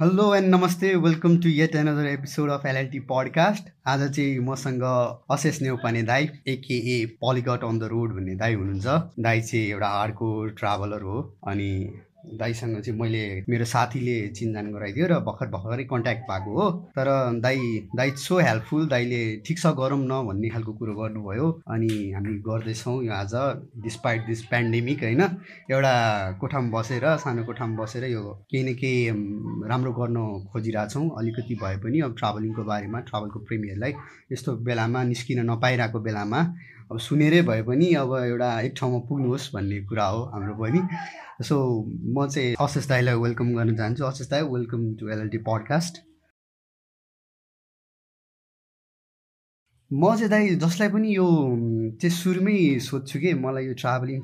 Hello and नमस्ते welcome to yet another episode of LLT podcast आज चाहिँ मसँग अशेष नेउपाने दाई AKA polyglot on the road भन्ने दाई हुनुहुन्छ। दाई चाहिँ एउटा हार्डको ट्राभलर हो अनि दाईसँग चाहिँ मैले मेरो साथीले चिनजान गराइदियो र भर्खर भर्खरै कन्ट्याक्ट पाएको हो। तर दाई दाई सो हेल्पफुल दाईले ठिक छ गरौँ न भन्ने खालको कुरो गर्नुभयो अनि हामी गर्दैछौँ यो आज डिस्पाइट दिस पेन्डेमिक होइन? एउटा कोठामा बसेर सानो कोठामा बसेर यो केही न केही राम्रो गर्न खोजिरहेछौँ। अलिकति भए पनि अब ट्राभलिङको बारेमा ट्राभलको प्रेमीहरूलाई यस्तो बेलामा निस्किन नपाइरहेको बेलामा अब सुनेरै भए पनि अब एउटा एक ठाउँमा पुग्नुहोस् भन्ने कुरा हो हाम्रो पनि। सो म चाहिँ अशेष दाईलाई वेलकम गर्न चाहन्छु। अशेष दाई वेलकम टु एलएलटी पडकास्ट म चाहिँ दाइ जसलाई पनि यो चाहिँ सुरुमै सोध्छु कि मलाई यो ट्राभलिङ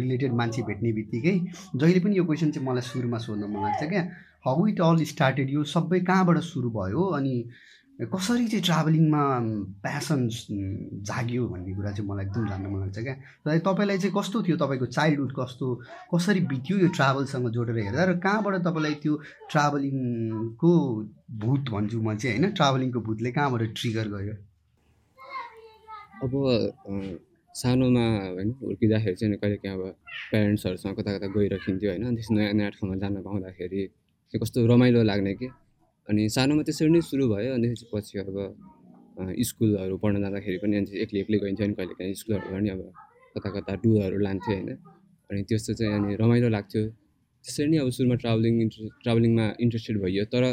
रिलेटेड मान्छे भेट्ने बित्तिकै जहिले पनि यो क्वेसन चाहिँ मलाई सुरुमा सोध्न मन लाग्छ क्या। हाउ इट अल स्टार्टेड यो सबै कहाँबाट सुरु भयो? अनि कसरी चाहिँ ट्राभलिङमा प्यासन जाग्यो भन्ने कुरा चाहिँ मलाई एकदम जान्न मन लाग्छ क्या? तपाईँलाई चाहिँ कस्तो थियो? तपाईँको चाइल्डहुड कस्तो? कसरी बित्यो यो ट्राभलसँग जोडेर हेर्दा? र कहाँबाट तपाईँलाई त्यो ट्राभलिङको भूत भन्छु म चाहिँ होइन? ट्राभलिङको भूतले कहाँबाट ट्रिगर गयो अब सानोमा होइन हुर्किँदाखेरि चाहिँ कहिले काहीँ अब प्यारेन्ट्सहरूसँग कता कता गइरहन्थ्यो होइन? त्यस्तो नयाँ नयाँ ठाउँमा जान पाउँदाखेरि कस्तो रमाइलो लाग्ने कि? अनि सानोमा त्यसरी नै सुरु भयो। अनि पछि अब स्कुलहरू पढ्न जाँदाखेरि पनि अनि एक्लै एक्लै गइन्थ्यो अनि कहिले काहीँ स्कुलहरू पनि अब कता कता टुरहरू लान्थ्यो होइन। अनि त्यस्तो चाहिँ अनि रमाइलो लाग्थ्यो। त्यसरी नै अब सुरुमा ट्राभलिङ इन्ट्रे ट्राभलिङमा इन्ट्रेस्टेड भइयो। तर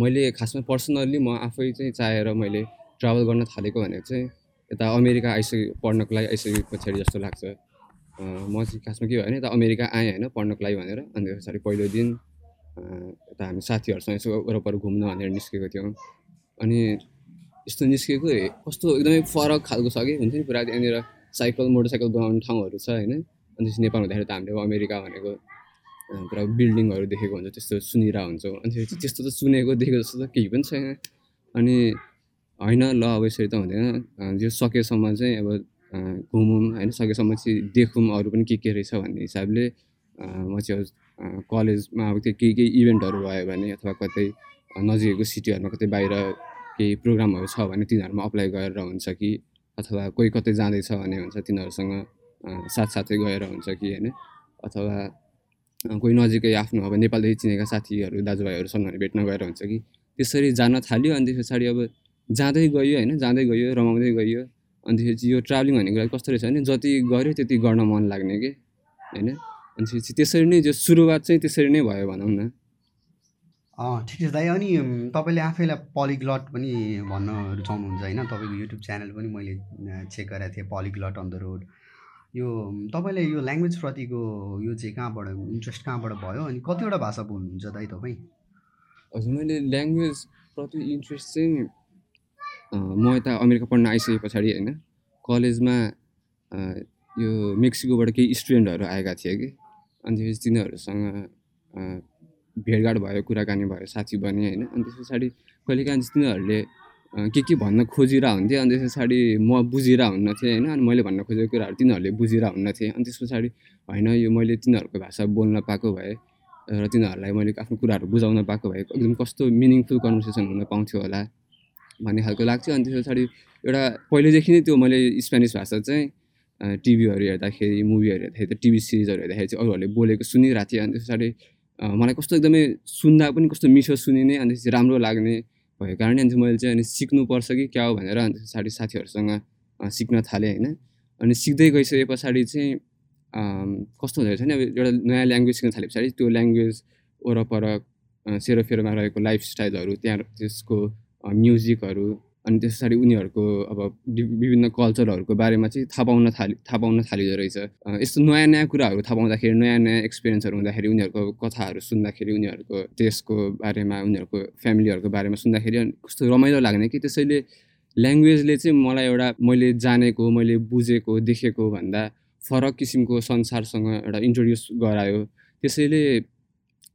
मैले खासमा पर्सनल्ली म आफै चाहिँ चाहेर मैले ट्राभल गर्न थालेको भनेको चाहिँ यता अमेरिका आइसके पढ्नको लागि आइसके पछाडि जस्तो लाग्छ। म चाहिँ खासमा के भयो भने यता अमेरिका आएँ होइन पढ्नको लागि भनेर। अनि पछाडि पहिलो दिन यता हामी साथीहरूसँग यसो वरपर घुम्न भनेर निस्केको थियौँ। अनि यस्तो निस्केको कस्तो एकदमै फरक खालको छ कि? हुन्छ नि पुरा त्यहाँनिर साइकल मोटरसाइकल बनाउने ठाउँहरू छ होइन? अनि त्यसपछि नेपाल हुँदाखेरि त हामीले अमेरिका भनेको पुरा बिल्डिङहरू देखेको हुन्छ त्यस्तो सुनिरहेको हुन्छौँ। अनि त्यस्तो त सुनेको देखेको जस्तो त केही पनि छैन। अनि होइन ल अब यसरी त हुँदैन। जो सकेसम्म चाहिँ अब घुमौँ होइन? सकेसम्म चाहिँ देखौँ अरू पनि के के रहेछ भन्ने हिसाबले म चाहिँ कलेजमा अब त्यो केही केही इभेन्टहरू भयो भने अथवा कतै नजिकैको सिटीहरूमा कतै बाहिर केही प्रोग्रामहरू छ भने तिनीहरूमा अप्लाई गरेर हुन्छ कि? अथवा कोही कतै जाँदैछ भने हुन्छ तिनीहरूसँग साथसाथै गएर हुन्छ कि होइन? अथवा कोही नजिकै आफ्नो अब नेपालदेखि चिनेका साथीहरू दाजुभाइहरूसँग भेट्न गएर हुन्छ कि? त्यसरी जान थाल्यो अनि त्यस पछाडि अब जाँदै गयो होइन? जाँदै गयो रमाउँदै गयो। अनि त्यसपछि यो ट्राभलिङ भन्ने कुरा कस्तो रहेछ भने जति गऱ्यो त्यति गर्न मन लाग्ने कि? होइन? अनि त्यसरी नै जो सुरुवात चाहिँ त्यसरी नै भयो भनौँ न। ठिकै छ दाइ। अनि तपाईँले आफैलाई पलिग्लट पनि भन्न रुचाउनुहुन्छ होइन? तपाईँको युट्युब च्यानल पनि मैले चेक गरेको थिएँ पलिग्लट अन द रोड। यो तपाईँले यो ल्याङ्ग्वेजप्रतिको यो चाहिँ कहाँबाट इन्ट्रेस्ट कहाँबाट भयो? अनि कतिवटा भाषा बोल्नुहुन्छ दाइ तपाईँ? हजुर मैले ल्याङ्ग्वेजप्रति इन्ट्रेस्ट चाहिँ म यता अमेरिका पढ्न आइसके पछाडि होइन कलेजमा यो मेक्सिकोबाट केही स्टुडेन्टहरू आएका थिए कि। अनि त्यसपछि तिनीहरूसँग भेटघाट भयो कुराकानी भयो साथी बने होइन? अनि त्यस पछाडि कहिलेकाहीँ तिनीहरूले के के भन्न खोजिरहेको हुन्थ्यो अनि त्यस पछाडि म बुझिरहेको हुन्न थिएँ होइन? अनि मैले भन्न खोजेको कुराहरू तिनीहरूले बुझिरहेको हुन्न थिएँ। अनि त्यस पछाडि होइन यो मैले तिनीहरूको भाषा बोल्न पाएको भए र तिनीहरूलाई मैले आफ्नो कुराहरू बुझाउन पाएको भए एकदम कस्तो मिनिङफुल कन्भर्सेसन हुन पाउँथ्यो होला भन्ने खालको लाग्थ्यो। अनि त्यस पछाडि एउटा पहिल्यैदेखि नै त्यो मैले स्पेनिस भाषा चाहिँ टिभीहरू हेर्दाखेरि मुभीहरू हेर्दाखेरि त टिभी सिरिजहरू हेर्दाखेरि चाहिँ अरूहरूले बोलेको सुनिरहेको थिएँ अनि त्यस मलाई कस्तो एकदमै सुन्दा पनि कस्तो मिठो सुनिने अनि त्यसपछि राम्रो लाग्ने भएको कारणले अनि मैले चाहिँ अनि सिक्नुपर्छ कि क्या हो भनेर अनि पछाडि साथीहरूसँग सिक्न थालेँ होइन। अनि सिक्दै गइसके पछाडि चाहिँ कस्तो हुँदो रहेछ भने अब एउटा नयाँ ल्याङ्ग्वेज सिक्न थाले पछाडि। त्यो ल्याङ्ग्वेज वरपर सेरोफेरोमा रहेको लाइफस्टाइलहरू त्यहाँ त्यसको म्युजिकहरू अनि त्यस पछाडि उनीहरूको अब विभिन्न कल्चरहरूको बारेमा चाहिँ थाहा पाउन थालि थाहा पाउन थालिँदो रहेछ। यस्तो नयाँ नयाँ कुराहरू थाहा पाउँदाखेरि नयाँ नयाँ एक्सपिरियन्सहरू हुँदाखेरि उनीहरूको कथाहरू सुन्दाखेरि उनीहरूको देशको बारेमा उनीहरूको फ्यामिलीहरूको बारेमा सुन्दाखेरि कस्तो रमाइलो लाग्ने कि त्यसैले ल्याङ्ग्वेजले चाहिँ मलाई एउटा मैले जानेको मैले बुझेको देखेको भन्दा फरक किसिमको संसारसँग एउटा इन्ट्रोड्युस गरायो। त्यसैले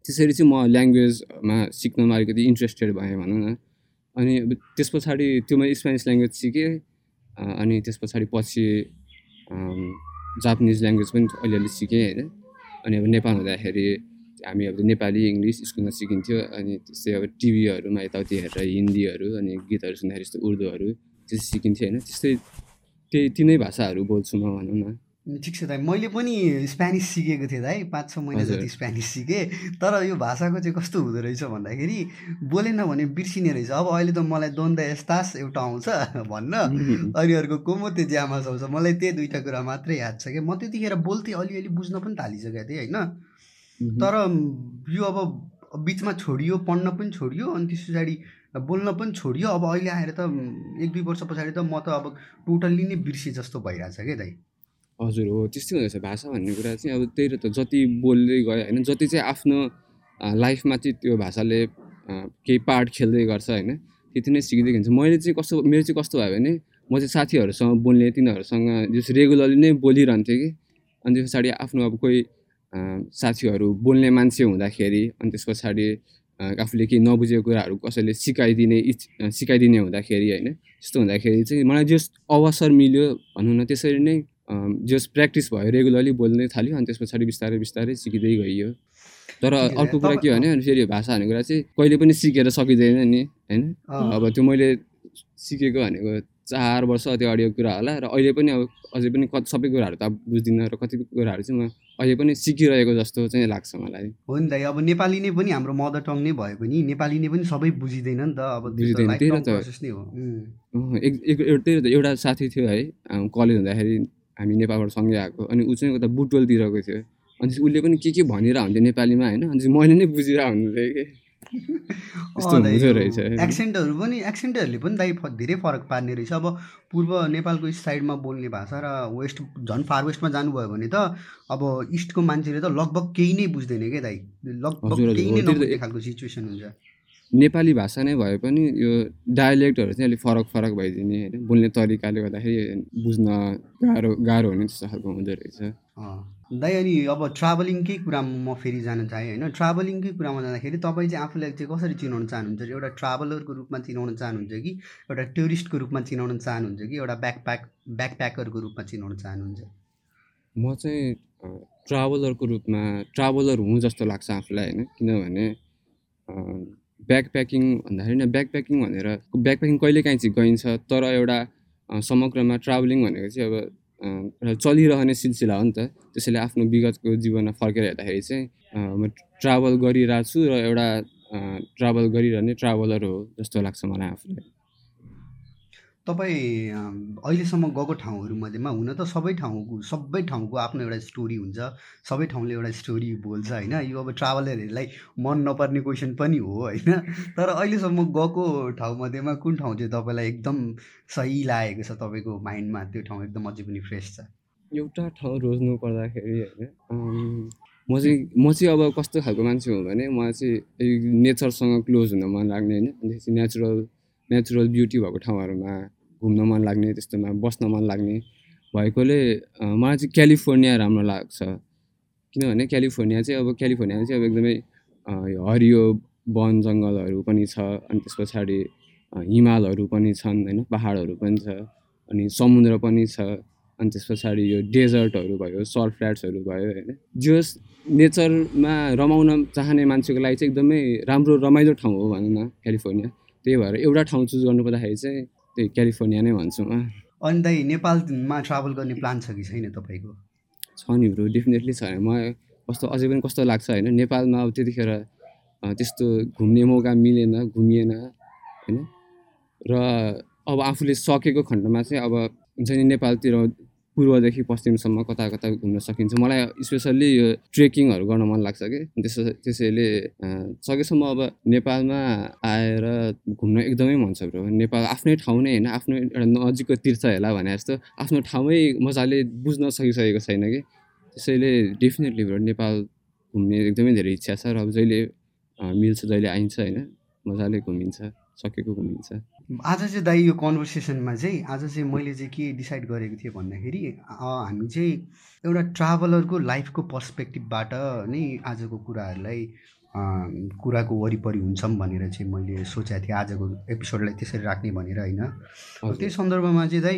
त्यसरी चाहिँ म ल्याङ्ग्वेजमा सिक्नमा अलिकति इन्ट्रेस्टेड भएँ भनौँ न। अनि त्यस पछाडि त्यो मैले स्पेनिस ल्याङ्ग्वेज सिकेँ। अनि त्यस पछाडि पछि जापानिज ल्याङ्ग्वेज पनि अलिअलि सिकेँ होइन। अनि अब नेपाल हुँदाखेरि हामी अब नेपाली इङ्ग्लिस स्कुलमा सिकिन्थ्यो। अनि त्यस्तै अब टिभीहरूमा यताउति हेरेर हिन्दीहरू अनि गीतहरू सुन्दाखेरि जस्तो उर्दूहरू त्यस्तो सिकिन्थ्यो होइन। त्यस्तै त्यही तिनै भाषाहरू बोल्छु म भनौँ न। ठिक छ दाइ मैले पनि स्पेनिस सिकेको थिएँ दाइ पाँच छ महिना। जति स्पेनिस सिकेँ तर यो भाषाको चाहिँ कस्तो हुँदो रहेछ भन्दाखेरि बोलेन भने बिर्सिने रहेछ। अब अहिले त मलाई द्वन्द यस्तास एउटा आउँछ भन्न। अनि अर्को कोमो त्यो ज्यामास आउँछ मलाई त्यही दुइटा कुरा मात्रै याद छ क्या। म त्यतिखेर बोल्थेँ अलिअलि बुझ्न पनि थालिसकेको थिएँ होइन? तर यो अब बिचमा छोडियो पढ्न पनि छोडियो अनि त्यस पछाडि बोल्न पनि छोडियो। अब अहिले आएर त एक दुई वर्ष पछाडि त म त अब टोटल्ली नै बिर्सेँ जस्तो भइरहेछ क्या दाइ। हजुर हो त्यस्तै हुँदो रहेछ भाषा भन्ने कुरा चाहिँ अब त्यही र त जति बोल्दै गयो होइन जति चाहिँ आफ्नो लाइफमा चाहिँ त्यो भाषाले केही पार्ट खेल्दै गर्छ होइन त्यति नै सिक्दै हुन्छ मैले चाहिँ कस्तो मेरो चाहिँ कस्तो भयो भने म चाहिँ साथीहरूसँग बोल्ने तिनीहरूसँग जस रेगुलरली नै बोलिरहन्थेँ कि अनि त्यस पछाडि आफ्नो अब कोही साथीहरू बोल्ने मान्छे हुँदाखेरि अनि त्यस पछाडि आफूले केही नबुझेको कुराहरू कसैले सिकाइदिने इच सिकाइदिने हुँदाखेरि होइन त्यस्तो हुँदाखेरि चाहिँ मलाई जस अवसर मिल्यो भनौँ न त्यसरी नै जस प्र्याक्टिस भयो रेगुलरली बोल्दै थाल्यो अनि त्यस पछाडि बिस्तारै बिस्तारै सिकिँदै गइयो तर। अर्को कुरा के भने फेरि भाषा भन्ने कुरा चाहिँ कहिले पनि सिकेर सकिँदैन नि होइन। अब त्यो मैले सिकेको भनेको चार वर्ष अति अडियो कुरा होला र अहिले पनि अब अझै पनि सबै कुराहरू त अब बुझ्दिनँ र कति कुराहरू चाहिँ म अहिले पनि सिकिरहेको जस्तो चाहिँ लाग्छ मलाई हो नि दाइ अब नेपाली नै पनि हाम्रो मदर टङ नै भए पनि नेपाली नै पनि सबै बुझिँदैन नि त अब त्यो त बुझिँदैन, त। नै त्यही त एउटा साथी थियो है कलेज हुँदाखेरि हामी नेपालबाट सँगै आएको अनि ऊ चाहिँ उता बुटवलतिरको थियो। अनि उसले पनि के के भनिरहेको हुन्थ्यो नेपालीमा होइन? अनि मैले नै बुझिरहेको हुन्थेँ कि। एक्सेन्टहरू पनि एक्सेन्टहरूले पनि दाइ धेरै फरक पार्ने रहेछ। अब पूर्व नेपालको इस्ट साइडमा बोल्ने भाषा र वेस्ट झन् फार वेस्टमा जानुभयो भने त अब इस्टको मान्छेले त लगभग केही नै बुझ्दैन क्या दाइ? लगभग केही नै नबुझ्ने खालको सिचुएसन हुन्छ। नेपाली भाषा नै भए पनि यो डायलेक्टहरू चाहिँ अलिक फरक फरक भइदिने होइन? बोल्ने तरिकाले गर्दाखेरि बुझ्न गाह्रो गाह्रो हुने त्यस्तो खालको हुँदो रहेछ। दाइ अनि अब ट्राभलिङकै कुरामा म फेरि जान चाहेँ होइन? ट्राभलिङकै कुरामा जाँदाखेरि तपाईँ चाहिँ आफूलाई चाहिँ कसरी चिनाउन चाहनुहुन्छ? एउटा ट्राभलरको रूपमा चिनाउन चाहनुहुन्छ कि? एउटा टुरिस्टको रूपमा चिनाउन चाहनुहुन्छ कि? एउटा ब्याकप्याक ब्याकप्याकरको रूपमा चिनाउन चाहनुहुन्छ? म चाहिँ ट्राभलरको रूपमा ट्राभलर हुँ जस्तो लाग्छ आफूलाई होइन? किनभने ब्याक प्याकिङ भन्दाखेरि न ब्याक प्याकिङ भनेर ब्याक प्याकिङ कहिले काहीँ चाहिँ गइन्छ तर एउटा समग्रमा ट्राभलिङ भनेको चाहिँ अब चलिरहने सिलसिला हो नि त। त्यसैले आफ्नो विगतको जीवनमा फर्केर हेर्दाखेरि चाहिँ म ट्राभल गरिरहेको छु र एउटा ट्राभल गरिरहने ट्राभलर हो जस्तो लाग्छ मलाई आफूलाई। तपाईँ अहिलेसम्म गएको ठाउँहरूमध्येमा हुन त सबै ठाउँको सबै ठाउँको आफ्नो एउटा स्टोरी हुन्छ। सबै ठाउँले एउटा स्टोरी बोल्छ होइन? यो अब ट्राभलरहरूलाई मन नपर्ने क्वेसन पनि हो होइन? तर अहिलेसम्म गएको ठाउँमध्येमा कुन ठाउँ चाहिँ तपाईँलाई एकदम सही लागेको छ तपाईँको माइन्डमा? त्यो ठाउँ एकदम अझै पनि फ्रेस छ। एउटा ठाउँ रोज्नु पर्दाखेरि होइन म चाहिँ म चाहिँ अब कस्तो खालको मान्छे हो भने मलाई चाहिँ नेचरसँग क्लोज हुन मन लाग्ने होइन? नेचुरल नेचुरल ब्युटी भएको ठाउँहरूमा घुम्न मन लाग्ने त्यस्तोमा बस्न मन लाग्ने भएकोले मलाई चाहिँ क्यालिफोर्निया राम्रो लाग्छ। किनभने क्यालिफोर्निया चाहिँ अब क्यालिफोर्नियामा चाहिँ अब एकदमै हरियो वन जङ्गलहरू पनि छ अनि त्यस पछाडि हिमालहरू पनि छन् होइन? पाहाडहरू पनि छ अनि समुद्र पनि छ अनि त्यस पछाडि यो डेजर्टहरू भयो सल्ट फ्ल्याट्सहरू भयो होइन? जस नेचरमा रमाउन चाहने मान्छेको लागि चाहिँ एकदमै राम्रो रमाइलो ठाउँ हो भनौँ न क्यालिफोर्निया। त्यही भएर एउटा ठाउँ चुज गर्नु पर्दाखेरि चाहिँ त्यही क्यालिफोर्निया नै भन्छु म। अनि दाइ नेपालमा ट्राभल गर्ने प्लान छ कि छैन तपाईँको? छ नि ब्रो डेफिनेटली छ। मलाई कस्तो अझै पनि कस्तो लाग्छ होइन नेपालमा अब त्यतिखेर त्यस्तो घुम्ने मौका मिलेन घुमिएन होइन। र अब आफूले सकेको खण्डमा चाहिँ अब हुन्छ नि नेपालतिर पूर्वदेखि पश्चिमसम्म कता कता घुम्न सकिन्छ। मलाई स्पेसल्ली यो ट्रेकिङहरू गर्न मन लाग्छ कि। त्यसो त्यसैले सकेसम्म अब नेपालमा आएर घुम्न एकदमै मन छ ब्रो। नेपाल आफ्नै ठाउँ नै होइन आफ्नो एउटा नजिकको तीर्थ हेला भने जस्तो आफ्नो ठाउँमै मजाले बुझ्न सकिसकेको छैन कि। त्यसैले डेफिनेटली ब्रो नेपाल घुम्ने एकदमै धेरै इच्छा छ र अब जहिले मिल्छ जहिले आइन्छ होइन मजाले घुमिन्छ। सकेको घुमिन्छ आज चाहिँ दाइ यो कन्भर्सेसनमा चाहिँ आज चाहिँ मैले चाहिँ के डिसाइड गरेको थिएँ भन्दाखेरि हामी चाहिँ एउटा ट्राभलरको लाइफको पर्सपेक्टिभबाट नै आजको कुराहरूलाई कुराको वरिपरि हुन्छौँ भनेर चाहिँ मैले सोचेको थिएँ। आजको एपिसोडलाई त्यसरी राख्ने भनेर होइन? त्यही सन्दर्भमा चाहिँ दाइ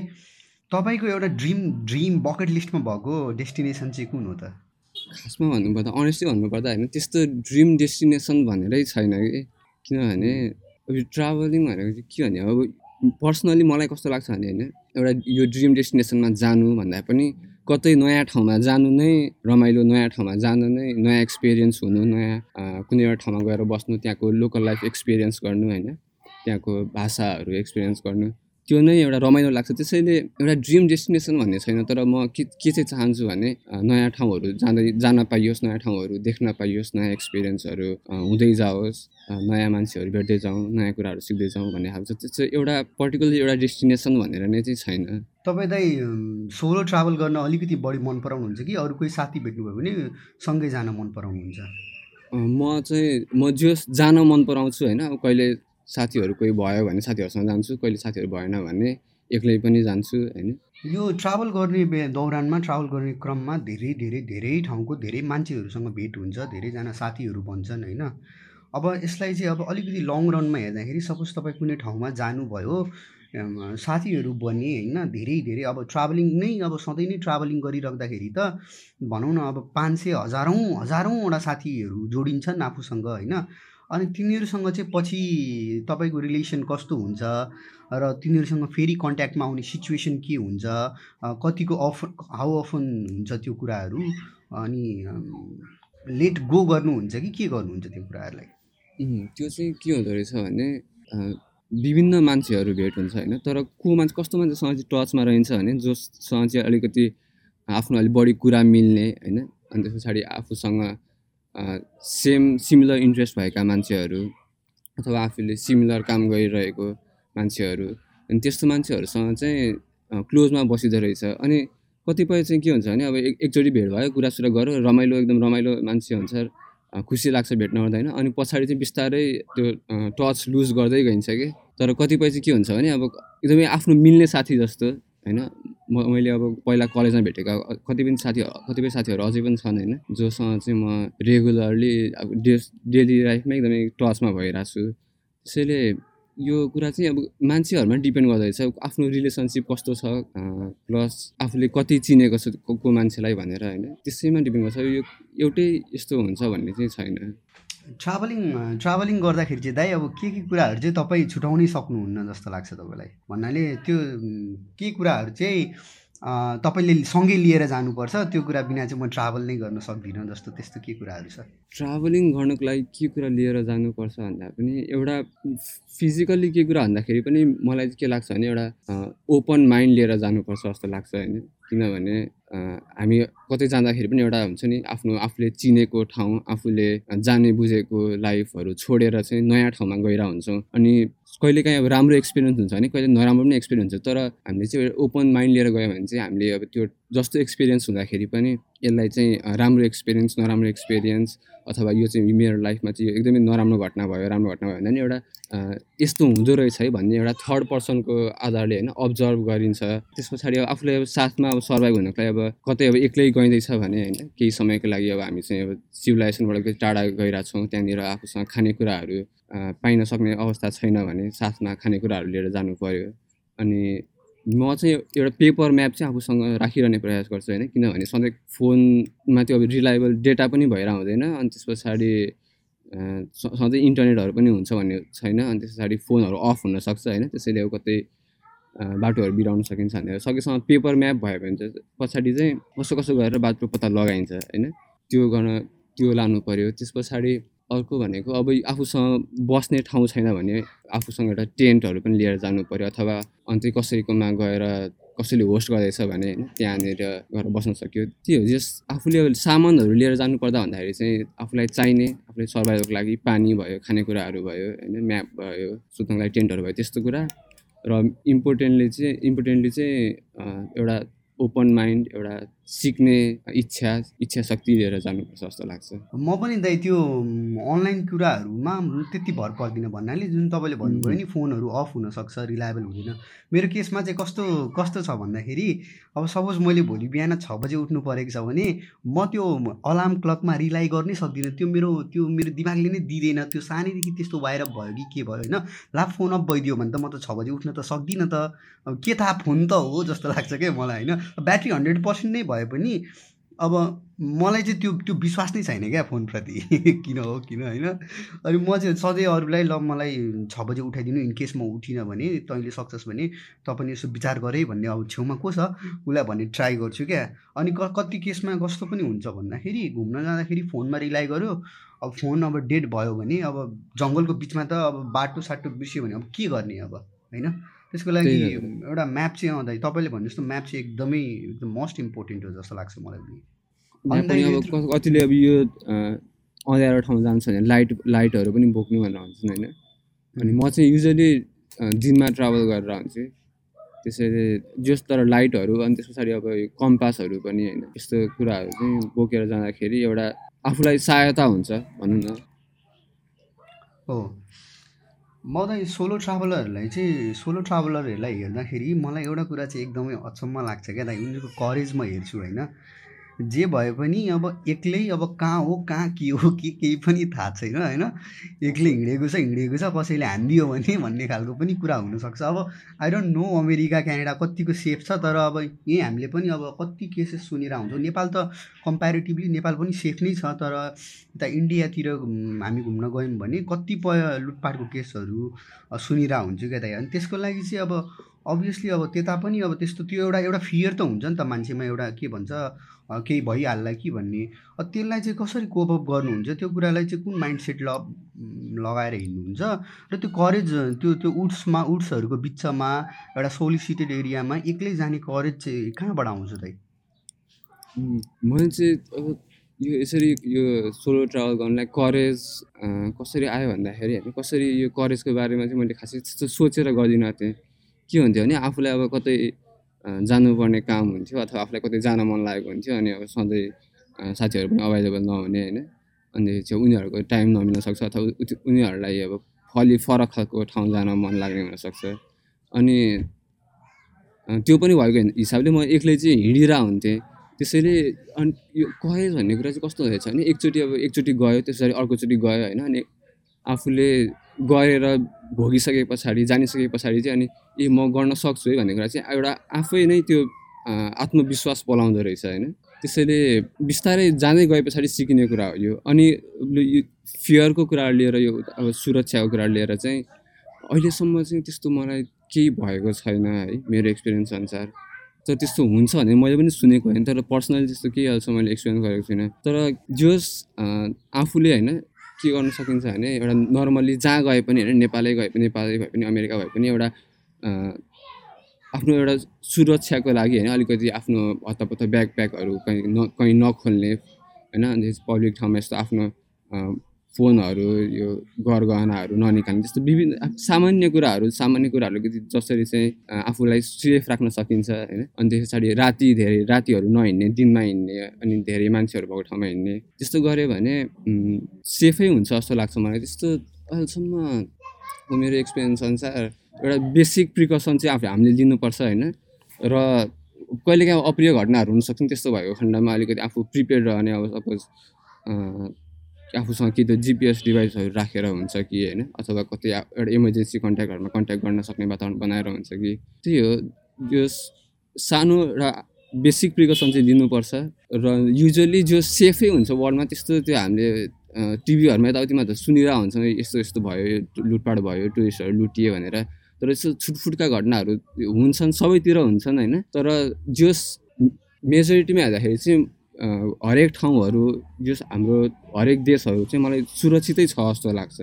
तपाईँको एउटा ड्रिम ड्रिम बकेट लिस्टमा भएको डेस्टिनेसन चाहिँ कुन हो त? खासमा भन्नुपर्दा अनेस्टली भन्नुपर्दा होइन त्यस्तो ड्रिम डेस्टिनेसन भनेरै छैन कि। किनभने अब यो ट्राभलिङ भनेको चाहिँ के भने अब पर्सनली मलाई कस्तो लाग्छ भने होइन एउटा यो ड्रिम डेस्टिनेसनमा जानु भन्दा पनि कतै नयाँ ठाउँमा जानु नै रमाइलो नयाँ ठाउँमा जानु नै नयाँ एक्सपिरियन्स हुनु नयाँ कुनै एउटा ठाउँमा गएर बस्नु त्यहाँको लोकल लाइफ एक्सपिरियन्स गर्नु होइन त्यहाँको भाषाहरू एक्सपिरियन्स गर्नु। त्यो नै एउटा रमाइलो लाग्छ। त्यसैले एउटा ड्रिम डेस्टिनेसन भन्ने छैन तर म के के चाहिँ चाहन्छु भने नयाँ ठाउँहरू जाँदै जान पाइयोस् नयाँ ठाउँहरू देख्न पाइयोस् नयाँ एक्सपिरियन्सहरू हुँदै जाओस् नयाँ मान्छेहरू भेट्दै जाउँ नयाँ कुराहरू सिक्दै जाउँ भन्ने खालको त्यो चाहिँ एउटा पर्टिकुलर एउटा डेस्टिनेसन भनेर नै चाहिँ छैन। तपाईँ दाइ सोलो ट्राभल गर्न अलिकति बढी मन पराउनुहुन्छ कि? अरू कोही साथी भेट्नुभयो भने सँगै जान मन पराउनुहुन्छ म चाहिँ म जो जान मन पराउँछु होइन? कहिले साथीहरू कोही भयो भने साथीहरूसँग जान्छु कहिले साथीहरू भएन भने एक्लै पनि जान्छु होइन? यो ट्राभल गर्ने दौरानमा ट्राभल गर्ने क्रममा धेरै धेरै धेरै ठाउँको धेरै मान्छेहरूसँग भेट हुन्छ धेरैजना साथीहरू बन्छन् होइन? अब यसलाई चाहिँ अब अलिकति लङ रनमा हेर्दाखेरि सपोज तपाईँ कुनै ठाउँमा जानुभयो साथीहरू बने होइन? धेरै धेरै अब ट्राभलिङ नै अब सधैँ नै ट्राभलिङ गरिराख्दाखेरि त भनौँ न अब पाँच सय हजारौँ हजारौँवटा साथीहरू जोडिन्छन् आफूसँग होइन? अनि तिनीहरूसँग चाहिँ पछि तपाईँको रिलेसन कस्तो हुन्छ? र तिनीहरूसँग फेरि कन्ट्याक्टमा आउने सिचुएसन के हुन्छ? कतिको अफ हाउ अफन हुन्छ त्यो कुराहरू? अनि लेट गो गर्नुहुन्छ कि के गर्नुहुन्छ त्यो कुराहरूलाई? त्यो चाहिँ के हुँदो रहेछ भने विभिन्न मान्छेहरू भेट हुन्छ होइन? तर को मान्छे कस्तो मान्छेसँग चाहिँ टचमा रहन्छ भने जोसँग चाहिँ अलिकति आफ्नो अलिक बढी कुरा मिल्ने होइन? अनि त्यस पछाडि आफूसँग सेम सिमिलर इन्ट्रेस्ट भएका मान्छेहरू अथवा आफूले सिमिलर काम गरिरहेको मान्छेहरू अनि त्यस्तो मान्छेहरूसँग चाहिँ क्लोजमा बसिँदो रहेछ। अनि कतिपय चाहिँ के हुन्छ भने अब एक एकचोटि भेट भयो कुरासुरा गऱ्यो रमाइलो एकदम रमाइलो मान्छे हुन्छ खुसी लाग्छ भेट्न होइन अनि पछाडि चाहिँ बिस्तारै त्यो टच लुज गर्दै गइन्छ कि। तर कतिपय चाहिँ के हुन्छ भने अब एकदमै आफ्नो मिल्ने साथी जस्तो होइन? म मैले अब पहिला कलेजमा भेटेका कति पनि साथी कतिपय साथीहरू अझै पनि छन् होइन जोसँग चाहिँ म रेगुलरली अब डे डेली लाइफमा एकदमै टचमा भइरहेको छु। त्यसैले यो कुरा चाहिँ अब मान्छेहरूमा डिपेन्ड गर्दोरहेछ आफ्नो रिलेसनसिप कस्तो छ प्लस आफूले कति चिनेको छ को मान्छेलाई भनेर होइन त्यसैमा डिपेन्ड गर्छ। यो एउटै यस्तो हुन्छ भन्ने चाहिँ छैन। ट्राभलिङ ट्राभलिङ गर्दाखेरि चाहिँ दाइ अब के के कुराहरू चाहिँ तपाईँ छुट्याउनै सक्नुहुन्न जस्तो लाग्छ तपाईँलाई? भन्नाले त्यो के कुराहरू चाहिँ तपाईँले सँगै लिएर जानुपर्छ? त्यो कुरा बिना चाहिँ म ट्राभल नै गर्न सक्दिनँ जस्तो त्यस्तो के कुराहरू छ? ट्राभलिङ गर्नुको लागि के कुरा लिएर जानुपर्छ भन्दा पनि एउटा फिजिकल्ली के कुरा भन्दाखेरि पनि मलाई के लाग्छ भने एउटा ओपन माइन्ड लिएर जानुपर्छ जस्तो लाग्छ होइन। किनभने हामी कतै जाँदाखेरि पनि एउटा हुन्छ नि आफ्नो आफूले चिनेको ठाउँ आफूले जाने बुझेको लाइफहरू छोडेर चाहिँ नयाँ ठाउँमा गइरह हुन्छौँ। अनि कहिलेकाहीँ अब राम्रो एक्सपिरियन्स हुन्छ भने कहिले नराम्रो पनि एक्सपिरियन्स हुन्छ। तर हामीले चाहिँ ओपन माइन्ड लिएर गयो भने चाहिँ हामीले अब त्यो जस्तो एक्सपिरियन्स हुँदाखेरि पनि यसलाई चाहिँ राम्रो एक्सपिरियन्स नराम्रो एक्सपिरियन्स अथवा यो चाहिँ मेरो लाइफमा चाहिँ यो एकदमै नराम्रो घटना भयो राम्रो घटना भयो भन्दा नि एउटा यस्तो हुँदो रहेछ है भन्ने एउटा थर्ड पर्सनको आधारले होइन अब्जर्भ गरिन्छ। त्यस पछाडि अब आफूले अब साथमा अब सर्भाइभ हुनको लागि अब कतै अब एक्लै गइँदैछ भने होइन केही समयको लागि अब हामी चाहिँ अब सिभिलाइजेसनबाट टाढा गइरहेको छौँ त्यहाँनिर आफूसँग खानेकुराहरू पाइन सक्ने अवस्था छैन भने साथमा खानेकुराहरू लिएर जानु पऱ्यो अनि म चाहिँ एउटा पेपर म्याप चाहिँ आफूसँग राखिरहने प्रयास गर्छु होइन। किनभने सधैँ फोनमा त्यो अब रिलायबल डेटा पनि भएर हुँदैन अनि त्यस पछाडि सधैँ इन्टरनेटहरू पनि हुन्छ भन्ने छैन अनि त्यस पछाडि फोनहरू अफ हुनसक्छ होइन त्यसैले अब कतै बाटोहरू बिराउन सकिन्छ भनेर। सकेसम्म पेपर म्याप भयो भने चाहिँ पछाडि चाहिँ कसो कसो गरेर बाटो पत्ता लगाइन्छ होइन त्यो गर्न त्यो लानु पऱ्यो त्यस पछाडि अर्को भनेको अब आफूसँग बस्ने ठाउँ छैन भने आफूसँग एउटा टेन्टहरू पनि लिएर जानु पऱ्यो अथवा अन्त कसैकोमा गएर कसैले होस्ट गर्दैछ भने होइन त्यहाँनिर गएर बस्न सक्यो। त्यो जस आफूले सामानहरू लिएर जानुपर्दा भन्दाखेरि चाहिँ आफूलाई चाहिने आफूले सर्भाइभको लागि पानी भयो खानेकुराहरू भयो होइन म्याप भयो सुत्नको लागि टेन्टहरू भयो त्यस्तो कुरा। र इम्पोर्टेन्टली चाहिँ इम्पोर्टेन्टली चाहिँ एउटा ओपन माइन्ड एउटा सिक्ने इच्छा इच्छा शक्ति लिएर जानुपर्छ जस्तो लाग्छ। म पनि दाइ त्यो अनलाइन कुराहरूमा त्यति भर पर्दिनँ भन्नाले जुन तपाईँले भन्नुभयो नि फोनहरू अफ हुनसक्छ रिलायबल हुँदैन। मेरो केसमा चाहिँ कस्तो कस्तो छ भन्दाखेरि अब सपोज मैले भोलि बिहान छ बजे उठ्नु परेको छ भने म त्यो अलार्म क्लकमा रिलाइ गर्नै सक्दिनँ। त्यो मेरो त्यो मेरो दिमागले नै दिँदैन। त्यो सानैदेखि त्यस्तो भएर भयो कि के भयो होइन? ला फोन अफ भइदियो भने त म त छ बजे उठ्न त सक्दिनँ त। अब के थाहा फोन त हो जस्तो लाग्छ क्या मलाई होइन? ब्याट्री हन्ड्रेड पर्सेन्ट नै भयो। भए पनि अब मलाई चाहिँ त्यो त्यो विश्वास नै छैन क्या फोनप्रति। किन हो किन होइन? अनि म चाहिँ सधैँ अरूलाई ल मलाई छ बजी उठाइदिनु इन केस म उठिनँ भने तैँले सक्छस् भने तँ पनि यसो विचार गरे भन्ने अब छेउमा को छ उसलाई भन्ने ट्राई गर्छु क्या। अनि क कति केसमा कस्तो पनि हुन्छ भन्दाखेरि घुम्न जाँदाखेरि फोनमा रिलाइ गर्यो अब फोन अब डेड भयो भने अब जङ्गलको बिचमा त अब बाटो साटो बिर्स्यो भने अब के गर्ने अब होइन? त्यसको लागि। एउटा म्याप चाहिँ दाइ तपाईँले भने जस्तो म्याप चाहिँ एकदमै एकदम मोस्ट इम्पोर्टेन्ट हो जस्तो लाग्छ मलाई पनि। अब कतिले अब यो अँध्यारो ठाउँ जान्छ भने लाइट लाइटहरू पनि बोक्नु भनेर भन्छन् होइन? अनि म चाहिँ युजली दिनमा ट्राभल गरेर हुन्छु त्यसैले जस तर लाइटहरू अनि त्यस पछाडि अब कम्पासहरू पनि होइन यस्तो कुराहरू चाहिँ बोकेर जाँदाखेरि एउटा आफूलाई सहायता हुन्छ भनौँ न। हो। म त सोलो ट्राभलरहरूलाई चाहिँ सोलो ट्राभलरहरूलाई हेर्दाखेरि मलाई एउटा कुरा चाहिँ एकदमै अचम्म लाग्छ क्या दाइ। उनीहरूको करेज म हेर्छु होइन? जे भए पनि अब एक्लै अब कहाँ हो कहाँ के हो के केही पनि थाहा छैन होइन? एक्लै हिँडेको छ हिँडेको छ कसैले हानिदियो भने भन्ने खालको पनि कुरा हुनसक्छ। अब I don't know America Canada कतिको सेफ छ तर अब यहीँ हामीले पनि अब कति केसेस सुनेर हुन्छौँ नेपाल त कम्पेरिटिभली नेपाल पनि सेफ नै छ तर यता इन्डियातिर हामी घुम्न गयौँ भने कतिपय लुटपाटको केसहरू अ, सुनिरहेको हुन्छु क्या दाइ अनि त्यसको लागि चाहिँ अब अभियसली अब त्यता पनि अब त्यस्तो त्यो एउटा एउटा फियर त हुन्छ नि त मान्छेमा एउटा के भन्छ केही भइहाल्ला कि भन्ने? त्यसलाई चाहिँ कसरी कोपअप गर्नुहुन्छ? त्यो कुरालाई चाहिँ कुन माइन्ड सेट ल लगाएर हिँड्नुहुन्छ? र त्यो करेज त्यो त्यो उड्समा उड्सहरूको बिचमा एउटा सोलिसिटेड एरियामा एक्लै जाने करेज चाहिँ कहाँबाट आउँछ उम्, मैले चाहिँ यो यसरी यो सोलो ट्राभल गर्नलाई करेज कसरी आयो भन्दाखेरि होइन कसरी यो करेजको बारेमा चाहिँ मैले खासै सोचेर गर्दिनँ थिएँ। के हुन्थ्यो भने आफूलाई अब कतै जानुपर्ने काम हुन्थ्यो अथवा आफूलाई कतै जान मन लागेको हुन्थ्यो अनि अब सधैँ साथीहरू पनि अभाइलेबल नहुने होइन। अनि चाहिँ उनीहरूको टाइम नमिल्न सक्छ अथवा उनीहरूलाई अब अलि फरक खालको ठाउँ जान मन लाग्ने हुनसक्छ अनि त्यो पनि भएको हिसाबले म एक्लै चाहिँ हिँडिरहेको हुन्थेँ। त्यसैले अनि यो करेज भन्ने कुरा चाहिँ कस्तो रहेछ भने एकचोटि अब एकचोटि गयो त्यस पछाडि अर्कोचोटि गयो होइन अनि आफूले गरेर भोगिसके पछाडि जानिसके पछाडि चाहिँ अनि ए म गर्न सक्छु है भन्ने कुरा चाहिँ एउटा आफै नै त्यो आत्मविश्वास पलाउँदो रहेछ होइन। त्यसैले बिस्तारै जाँदै गए पछाडि सिकिने कुरा हो यो। अनि यो फियरको कुरा लिएर यो अब सुरक्षाको कुरा लिएर चाहिँ अहिलेसम्म चाहिँ त्यस्तो मलाई केही भएको छैन है मेरो एक्सपिरियन्स अनुसार। तर त्यस्तो हुन्छ भने मैले पनि सुनेको होइन। तर पर्सनली त्यस्तो केही अहिलेसम्म मैले एक्सपिरियन्स गरेको छुइनँ। तर जोस् आफूले होइन के गर्न सकिन्छ भने एउटा नर्मली जहाँ गए पनि होइन नेपालै गए पनि नेपालै भए पनि अमेरिका भए पनि एउटा आफ्नो एउटा सुरक्षाको लागि होइन अलिकति आफ्नो हत्तपत्त ब्याग प्याकहरू कहीँ न कहीँ नखोल्ने होइन पब्लिक ठाउँमा यस्तो आफ्नो फोनहरू यो गरगहनाहरू ननिकाल्ने। त्यस्तो विभिन्न सामान्य कुराहरू सामान्य कुराहरू जसरी चाहिँ आफूलाई सेफ राख्न सकिन्छ होइन? अनि त्यस पछाडि राति धेरै रातिहरू नहिँड्ने दिनमा हिँड्ने अनि धेरै मान्छेहरू भएको ठाउँमा हिँड्ने त्यस्तो गऱ्यो भने सेफै हुन्छ जस्तो लाग्छ मलाई। त्यस्तो अहिलेसम्म मेरो एक्सपिरियन्स अनुसार एउटा बेसिक प्रिकसन चाहिँ आफू हामीले लिनुपर्छ होइन? र कहिलेकाहीँ अप्रिय घटनाहरू हुनसक्छ त्यस्तो भएको खण्डमा अलिकति आफू प्रिपेयर रहने अब सपोज आफूसँग कि त जिपिएस डिभाइसहरू राखेर हुन्छ कि होइन? अथवा कतै एउटा इमर्जेन्सी कन्ट्याक्टहरूमा कन्ट्याक्ट गर्न सक्ने वातावरण बनाएर हुन्छ कि? त्यही हो। यो सानो र बेसिक प्रिकसन चाहिँ लिनुपर्छ र युजली जो सेफै हुन्छ वर्ल्डमा त्यस्तो त्यो हामीले टिभीहरूमा यताउतिमा त सुनिरहेको हुन्छौँ। यस्तो यस्तो भयो लुटपाट भयो टुरिस्टहरू लुटियो भनेर। तर यस्तो छुटफुटका घटनाहरू हुन्छन् सबैतिर हुन्छन् होइन? तर जस मेजोरिटीमा हेर्दाखेरि चाहिँ हरेक ठाउँहरू जस हाम्रो हरेक देशहरू चाहिँ मलाई सुरक्षितै छ जस्तो लाग्छ।